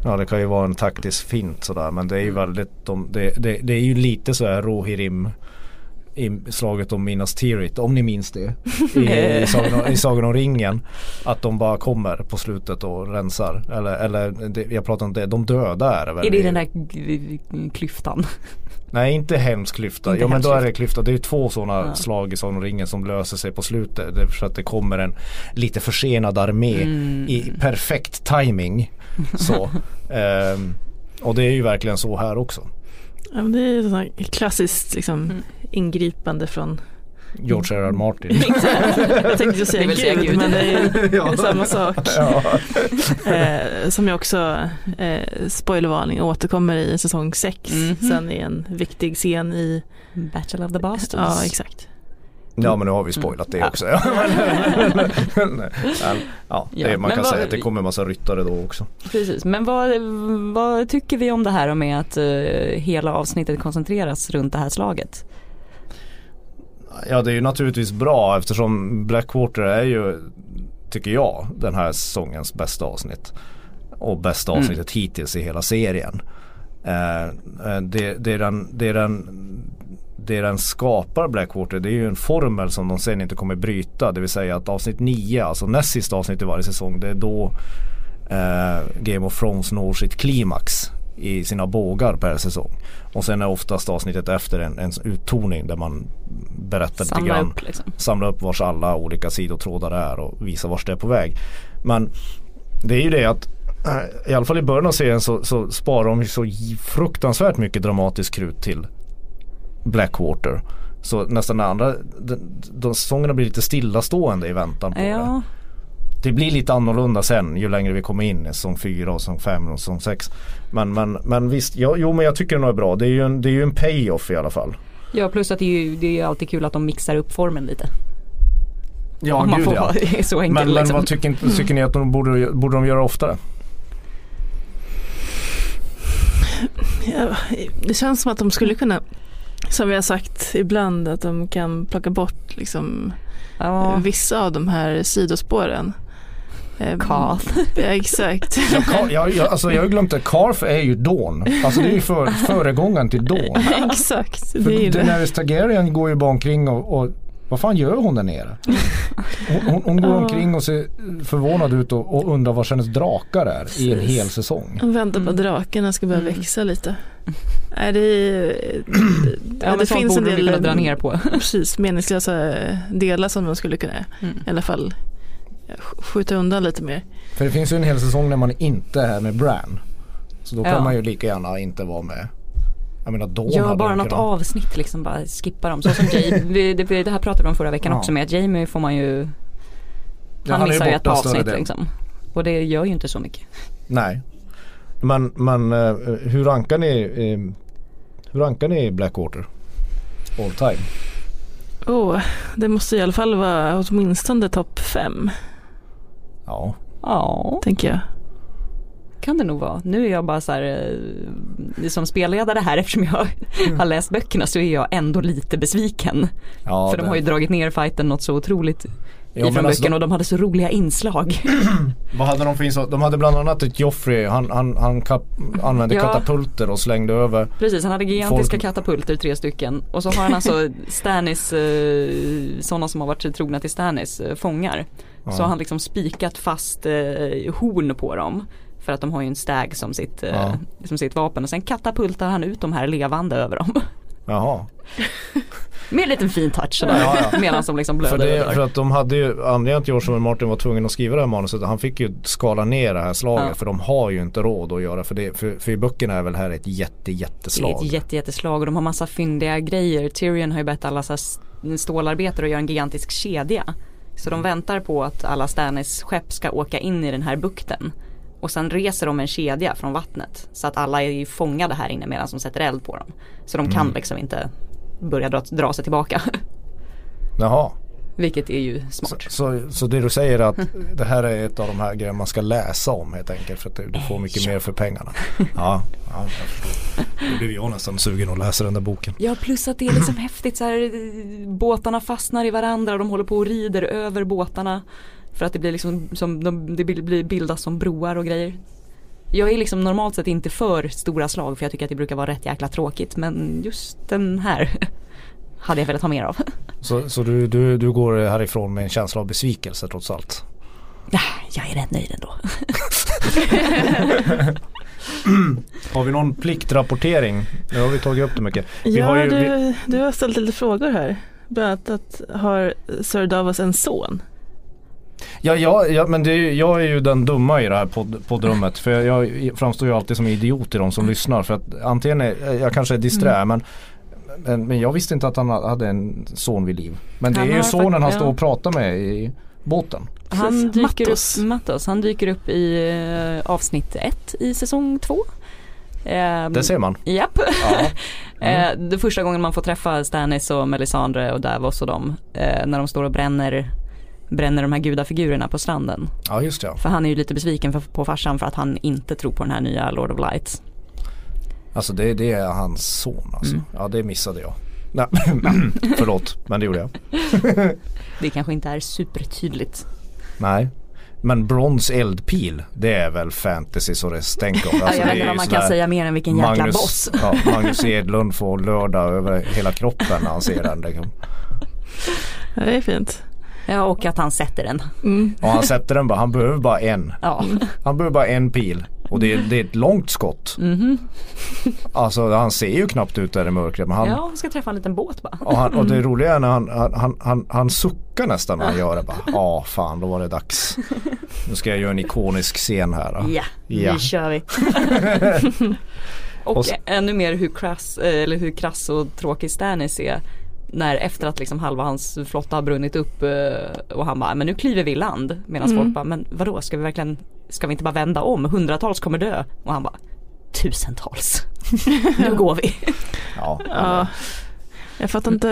ja, det kan ju vara en taktisk fint sådär men det är ju väldigt, de, det, det, det är ju lite så här Rohirrim i slaget om Minas Tirith, om ni minns det. I, i, sagan, om- I Sagan om ringen. Att de bara kommer på slutet och rensar. Eller, eller det, jag pratar inte, de döda är det väl? Är det i- den där klyftan? Nej inte hemsk klyfta. Inte ja men då är det klyfta. Det är två sådana Ja. slag i Sagan om ringen som löser sig på slutet. Det är för att det kommer en lite försenad armé Mm. i perfekt timing. Så. Ehm, och det är ju verkligen så här också. Ja, men det är ett klassiskt liksom, Mm. ingripande från George R. R. Martin. Jag tänkte ju säga Gud, Gud. men det är Ja. samma sak. ja. Eh, som jag också, eh, spoilervarning, återkommer i säsong 6. Mhm. Sen i en viktig scen i, Battle of the Bastards. ja exakt. Ja men nu har vi spoilat det Ja. också. Ja, men, men, ja, det, Ja, man kan vad- säga att det kommer en massa ryttare då också. Precis, men vad, vad tycker vi om det här med att eh, hela avsnittet koncentreras runt det här slaget? Ja det är ju naturligtvis bra eftersom Blackwater är ju, tycker jag, den här säsongens bästa avsnitt. Och bästa Mm. avsnittet hittills i hela serien. Eh, det, det, är den, det, är den, det den skapar Blackwater det är ju en formel som de sen inte kommer bryta. Det vill säga att avsnitt 9, alltså näst sista avsnitt i varje säsong, det är då eh, Game of Thrones når sitt klimax i sina bågar per säsong. Och sen är oftast avsnittet efter en, en uttoning där man berättar lite Samla grann upp liksom. samla upp vars alla olika sidotrådar är och visa vars det är på väg. Men det är ju det att eh, i alla fall i början av serien så, så sparar de så fruktansvärt mycket dramatiskt krut till Blackwater. Så nästan den andra, de, de säsongerna blir lite stillastående i väntan på det. Ja, Det blir lite annorlunda sen ju längre vi kommer in i säsong 4 och säsong 5 och säsong 6. Men, men, men visst, ja, jo men jag tycker det nog är bra. Det är ju en, det är ju en payoff i alla fall. ja plus att det är ju det är ju alltid kul att de mixar upp formen lite. Ja, Om gud ja. det så enkelt Men, men liksom. vad tycker, tycker ni att de borde, borde de göra oftare? Ja, det känns som att de skulle kunna, som vi har sagt ibland, att de kan plocka bort liksom, ja, vissa av de här sidospåren. Eh, Kath. Ja, exakt. Ja, Ka- jag, jag, alltså jag har glömt det, Karf är ju Dawn. Alltså det är ju för, föregångaren till Dawn. exakt, det För är det. Daenerys Targaryen går ju bara omkring och, och vad fan gör hon där nere? Hon, hon, hon går Ja. omkring och ser förvånad ut och, och undrar var hennes drakar är i en hel säsong. De väntar på att Mm. drakarna ska börja Mm. växa lite. Nej, det, är, Ja, ja, det finns en kunna del dra ner på. precis, meningslösa delar som de skulle kunna Mm. i alla fall sk- skjuta undan lite mer. För det finns ju en hel säsong när man inte är med Bran. Så då kan Ja. man ju lika gärna inte vara med Jag menar Dawn Gör bara något kunnat- avsnitt liksom, bara skippa dem. Så som Jamie, vi- det, det här pratade vi om förra veckan Ja. också med att Jamie får man ju, Ja, han missar ju ett par avsnitt liksom. Och det gör ju inte så mycket. Nej. Men, men eh, hur rankar ni eh, Hur rankar ni Blackwater? All time? Oh, det måste i alla fall vara åtminstone topp fem, Ja. Ja, tänker jag. kan det nog vara. Nu är jag bara så här, eh, som spelledare här eftersom jag har läst böckerna så är jag ändå lite besviken. ja För de har ju dragit ner fighten något så otroligt Ja, men ifrån alltså, och de hade så roliga inslag. Vad hade de för insats? De hade bland annat ett Joffrey, han, han, han kap, använde Ja. katapulter och slängde över. Precis, han hade gigantiska Folk- katapulter, tre stycken. Och så har han alltså Stannis, eh, sådana som har varit trogna till Stannis, eh, fångar. Så Ja. har han liksom spikat fast eh, horn på dem. För att de har ju en stag som sitt, eh, Ja. som sitt vapen. Och sen katapultar han ut de här levande över dem. Jaha. Med en liten fin touch sådär. Ja, ja. Medan de liksom För, blöder. det, och för att de hade ju, anledningen till att George. Martin var tvungen att skriva det här manuset, han fick ju skala ner det här slaget Ja. för de har ju inte råd att göra för det, för, för i böckerna är väl här ett jätte Det är jätteslag. ett jätte, jätteslag och de har massa fyndiga grejer. Tyrion har ju bett alla så stålarbetare att göra en gigantisk kedja. Så de väntar på att alla Stannis skepp ska åka in i den här bukten. Och sen reser de en kedja från vattnet. Så att alla är ju fångade här inne medan de sätter eld på dem. Så de kan liksom inte börja dra, dra sig tillbaka. Jaha. Vilket är ju Så, smart. så, så det du säger är att det här är ett av de här grejerna man ska läsa om helt enkelt för att du får mycket mer för pengarna. Ja, ja jag blir jag nästan sugen att läsa den där boken. Ja plus att det är liksom häftigt så här, eh, båtarna fastnar i varandra och de håller på och rider över båtarna. För att det blir liksom som, de, det blir bildas som broar och grejer. Jag är liksom normalt sett inte för stora slag för jag tycker att det brukar vara rätt jäkla tråkigt men just den här hade jag velat ha mer av. Så, så du, du, du går härifrån med en känsla av besvikelse trots allt. Nej, jag är rätt nöjd ändå. Har vi någon pliktrapportering? Nu har vi tagit upp det mycket. Vi ja, har ju, vi, du, du har ställt lite frågor här. Bland annat att har Sir Davos en son? Ja, ja, ja men det är, jag är ju den dumma i det här podd, poddrummet. För jag, jag framstår ju alltid som idiot i de som lyssnar. För att antingen är, jag kanske är disträ men men, men jag visste inte att han hade en son vid liv. Men det Han är ju sonen fakt- han står och pratar med i båten. Han dyker Mattos. upp, Mattos, han dyker upp i eh, avsnitt ett i säsong två. Ehm, Det ser man. Japp. Ja. Eh, det första gången man får träffa Stannis och Melisandre och Davos och dem. Eh, när de står och bränner, bränner de här gudafigurerna på stranden. ja just det. För han är ju lite besviken för, på farsan för att han inte tror på den här nya Lord of Lights. Alltså det, det är hans son alltså. Mm. Ja det missade jag. Nej, förlåt men det gjorde jag. Det kanske inte är supertydligt. Nej. Men brons eldpil det är väl fantasy så det stänker om. Alltså, jag vet inte vad man kan säga mer än vilken jäkla boss. ja, Magnus Edlund får lördag över hela kroppen när han ser den. Liksom. Det är fint. Ja och att han sätter den. Mm. Och han sätter den bara, han behöver bara en. Ja. Han behöver bara en pil. Och det är, det är ett långt skott. Mhm. Alltså han ser ju knappt ut där i mörkret. Men han, Ja, han ska träffa en liten båt bara. och, han, och det roliga är när han, han, han, han, suckar nästan när han gör det. Bara, Ja fan då var det dags. Nu ska jag göra en ikonisk scen här. Då. Ja, Ja. nu kör vi. och Och ännu mer hur krass, eller hur krass och tråkig Stannis är. När efter att liksom halva hans flotta har brunnit upp eh, och han bara, men nu kliver vi i land. Medan Mm. folk bara, men vadå, ska vi verkligen, ska vi inte bara vända om? Hundratals kommer dö. Och han bara, tusentals. nu går vi. Ja. Ja. Jag fattar inte,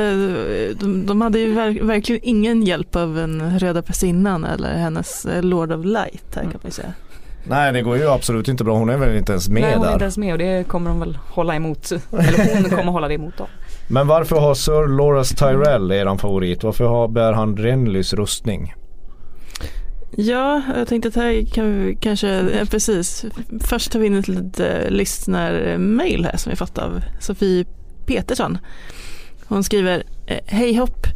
de, de hade ju ver- verkligen ingen hjälp av en röda pressinnan eller hennes eh, Lord of Light här kan man ju säga. Nej det går ju absolut inte bra. Hon är väl inte ens med Nej, hon är där. inte ens med och det kommer de väl hålla emot. Eller hon kommer hålla det emot dem. Men varför har Sir Loras Tyrell eran favorit? Varför har, bär han Renlys rustning? Ja, jag tänkte att här kan vi kanske, ja, precis. Först tar vi in ett litet eh, lyssnarmail eh, här som vi fått av Sofie Petersson. Hon skriver, hej hopp,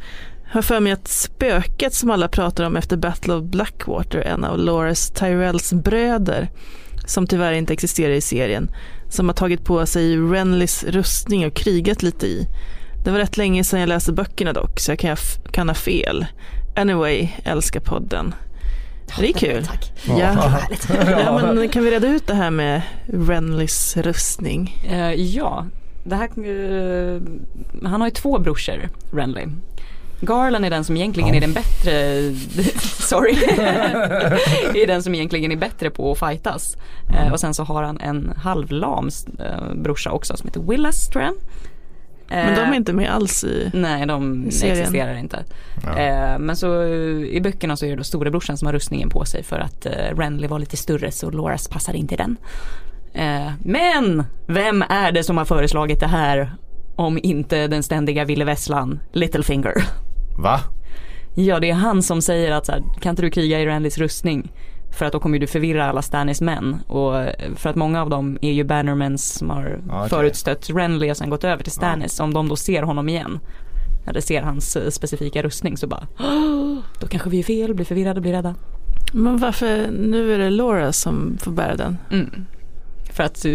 har för mig att spöket som alla pratar om efter Battle of Blackwater, en av Loras Tyrells bröder, som tyvärr inte existerar i serien, som har tagit på sig Renlys rustning och krigat lite i. Det var rätt länge sedan jag läste böckerna dock, så jag kan, kan ha fel. Anyway, älskar podden. Det är kul. Tack. Ja. ja, men kan vi reda ut det här med Renlys rustning? Eh, ja, det här, eh, han har ju två brorsor, Renly. Garland är den som egentligen Ja. är den bättre, sorry, är den som egentligen är bättre på att fightas. Eh, och sen så har han en halvlam eh, brorsa också som heter Willas tror jag. Men de Eh, är inte med alls i Nej, de serien. existerar inte. Ja. Eh, men så eh, i böckerna så är det då storebrorsan som har rustningen på sig för att eh, Renly var lite större så Loras passar inte den. Eh, men vem är det som har föreslagit det här om inte den ständiga Ville Vesslan, Littlefinger? Va? Ja, det är han som säger att så här, kan inte du kriga i Randys rustning? För att då kommer du förvirra alla Stannis män och eh, för att många av dem är ju Bannermans som har okej. förutstött Renly och sen gått över till Stannis. Om de då ser honom igen eller ser hans eh, specifika rustning så bara "Åh, då kanske vi är fel, blir förvirrade, blir rädda. Men varför, nu är det Laura som får bära den. Mm. För att eh,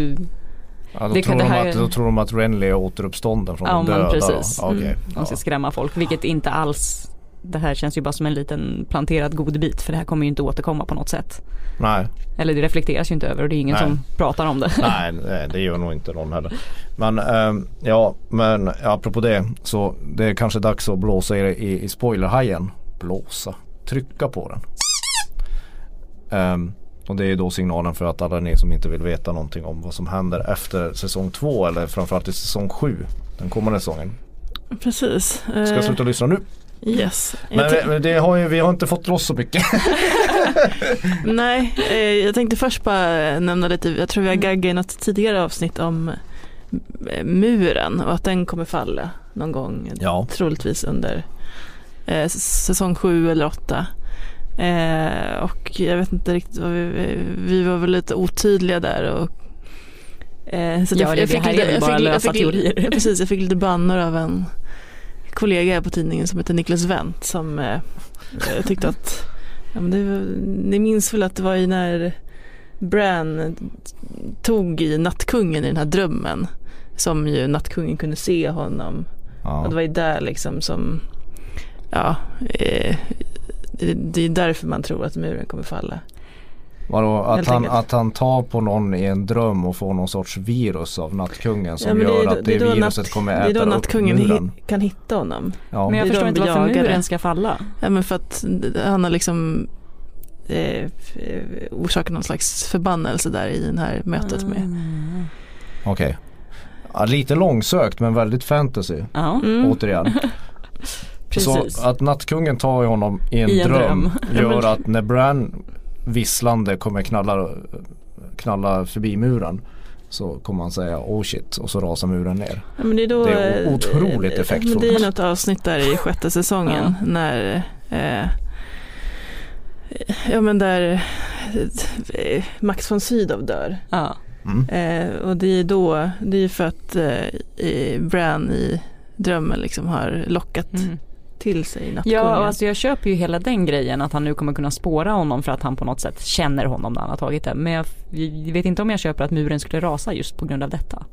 Ja, då, Det tror det de här- att, då tror de att Renly är återuppstånden från Ja de döda. precis. Mm. De ska Ja. skrämma folk vilket inte alls det här känns ju bara som en liten planterad godbit för det här kommer ju inte återkomma på något sätt. Nej, Eller det reflekteras ju inte över och det är ingen Nej. som pratar om det. nej, nej, det gör nog inte någon heller. Men ehm, ja, men apropå det så det är kanske dags att blåsa i, i, i spoilerhajen. Blåsa, trycka på den. Ehm, och det är då signalen för att alla ni som inte vill veta någonting om vad som händer efter säsong två eller framförallt i säsong sju. Den kommande säsongen. Precis. Ska jag Eh, sluta lyssna nu? Yes. Jag Men, det har ju, vi har inte fått loss så mycket. Nej, eh, jag tänkte först bara nämna lite, jag tror vi har gaggat i något tidigare avsnitt om eh, muren och att den kommer falla någon gång, Ja. troligtvis under eh, säsong sju eller åtta. Eh, och jag vet inte riktigt vad vi, vi var väl lite otydliga där och eh, så Ja, det- det här är väl jag bara fick, jag lösa fick, teorier. Ja, precis, jag fick lite bannor av en kollega på tidningen som heter Niklas Wendt som eh, eh, tyckte att ja, men det, var- ni minns väl att det var i när Bran tog i Nattkungen i den här drömmen som ju Nattkungen kunde se honom och det Ja. var ju där liksom som ja eh, det, det är därför man tror att muren kommer falla. Vadå, att han, att han tar på någon i en dröm och får någon sorts virus av nattkungen som Ja, det gör då- att det, det viruset natt- kommer Det är äta då upp Nattkungen muren. hi- kan hitta honom. Ja. Men jag Det är förstår inte varför jagade. muren ska falla. Ja men för att han har liksom eh, eh, orsakat någon slags förbannelse där i det här mötet med. Mm. Okej. Ja, lite långsökt men väldigt fantasy. Ja, Mm. Återigen. Precis. Så att nattkungen tar honom i en, I en dröm, dröm. gör Ja, att när Bran visslande kommer knalla, knalla förbi muren så kommer han säga oh shit och så rasar muren ner. Ja, men det är då, Det är eh, otroligt effektfullt. Det är något avsnitt där i sjätte säsongen när eh, Ja men där eh, Max von Sydow dör. Ja. Mm. Eh, och det är då, det är för att eh, i Bran i drömmen liksom har lockat Mm. Till sig nattkungen. Ja, alltså jag köper ju hela den grejen att han nu kommer kunna spåra honom för att han på något sätt känner honom när han har tagit det. Men jag vet inte om jag köper att muren skulle rasa just på grund av detta.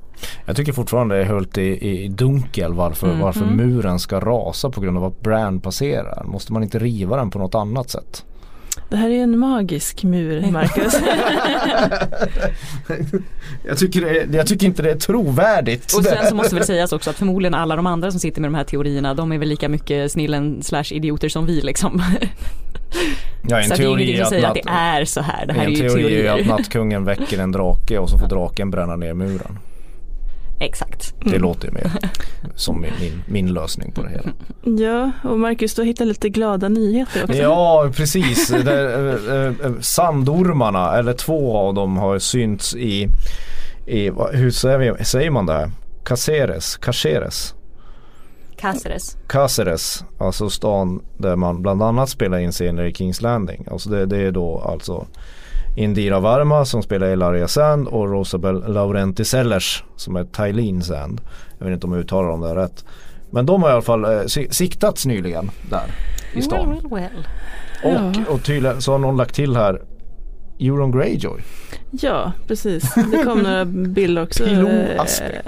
Jag tycker fortfarande det är höljt i, i dunkel varför, Mhm. varför muren ska rasa på grund av att Bran passerar. Måste man inte riva den på något annat sätt? Det här är en magisk mur, Marcus. Jag tycker, det är, jag tycker inte det är trovärdigt. Och sen så måste väl sägas också att förmodligen alla de andra som sitter med de här teorierna de är väl lika mycket snillen slash idioter som vi liksom. ja, en så att det är att säger att det är så här. Det här är en ju teori är ju att nattkungen väcker en drake och så får draken bränna ner muren. Exakt. Det låter ju mer som min, min, min lösning på det hela. ja, och Marcus du har hittat lite glada nyheter också. Ja precis, det, äh, äh, sandormarna eller två av dem har synts i, i hur säger, vi, säger man det här? Caceres, Caceres, Cáceres. Caceres, alltså stan där man bland annat spelar in scener i Kings Landing. Alltså det, det är då alltså Indira Varma som spelar Ilaria Sand och Rosabel Laurenti Sellers som är Tylin Sand. Jag vet inte om jag uttalar dem där rätt. Men de har i alla fall eh, si- siktats nyligen där i stan. Well, well, well. Ja. Och, och tydligen så har någon lagt till här Euron Greyjoy. Ja, precis. Det kom några bilder också eh,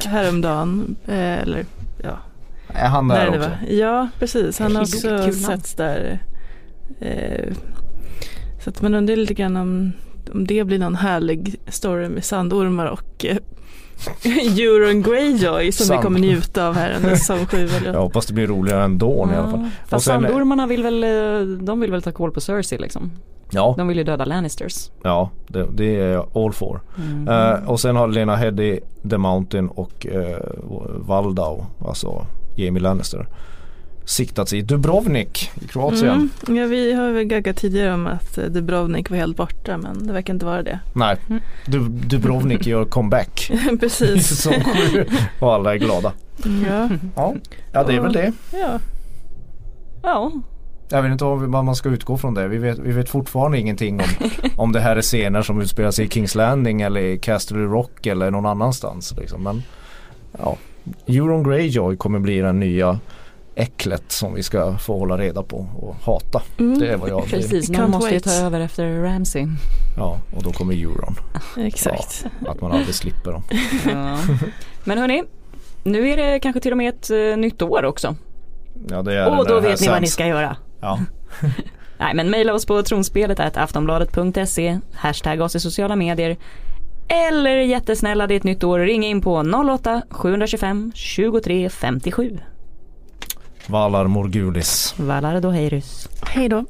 häromdagen. Eh, eller ja, Är han där det också? Ja, precis. Han har också setts där. Eh, så att man undrar lite grann om, om det blir någon härlig story med sandormar och eh, Euron Greyjoy som Sand. vi kommer njuta av här under säsong 7. Eller? Jag hoppas det blir roligare ändå i alla fall. Ja, Och fast sen- sandormarna vill väl, eh, de vill väl ta koll på Cersei liksom. Ja, De vill ju döda Lannisters. ja det, det är jag all for. Mm. Eh, och sen har Lena Headey, The Mountain och uh, Valdau, alltså Jamie Lannister, siktats i Dubrovnik i Kroatien. Mm. Ja, vi har väl gaggat tidigare om att eh, Dubrovnik var helt borta men det verkar inte vara det. Nej, du, Dubrovnik gör comeback Precis. säsong 7 och alla är glada. Ja. Ja, ja det är väl det. ja. Ja, Jag vet inte vad man ska utgå från det. Vi vet, vi vet fortfarande ingenting om, om det här är scener som utspelar sig i Kings Landing eller i Castle Rock eller någon annanstans. Liksom. Men ja, Euron Greyjoy kommer bli den nya äcklet som vi ska få hålla reda på och hata. Mm. Det är vad jag vill. precis. Någon måste ju ta över efter Ramsey. Ja, och då kommer Euron. Exakt. Att man aldrig slipper dem. Ja. Men hörni, nu är det kanske till och med ett eh, nytt år också. Ja, det är Och då vet ni vad ni ska göra. Ja, Nej men mejla oss på tronspelet aftonbladet.se, hashtag oss i sociala medier. Eller jättesnälla det är ett nytt år, ring in på 08-725 23 57. Valar Morgulis. Valar då hejrus. Hej då.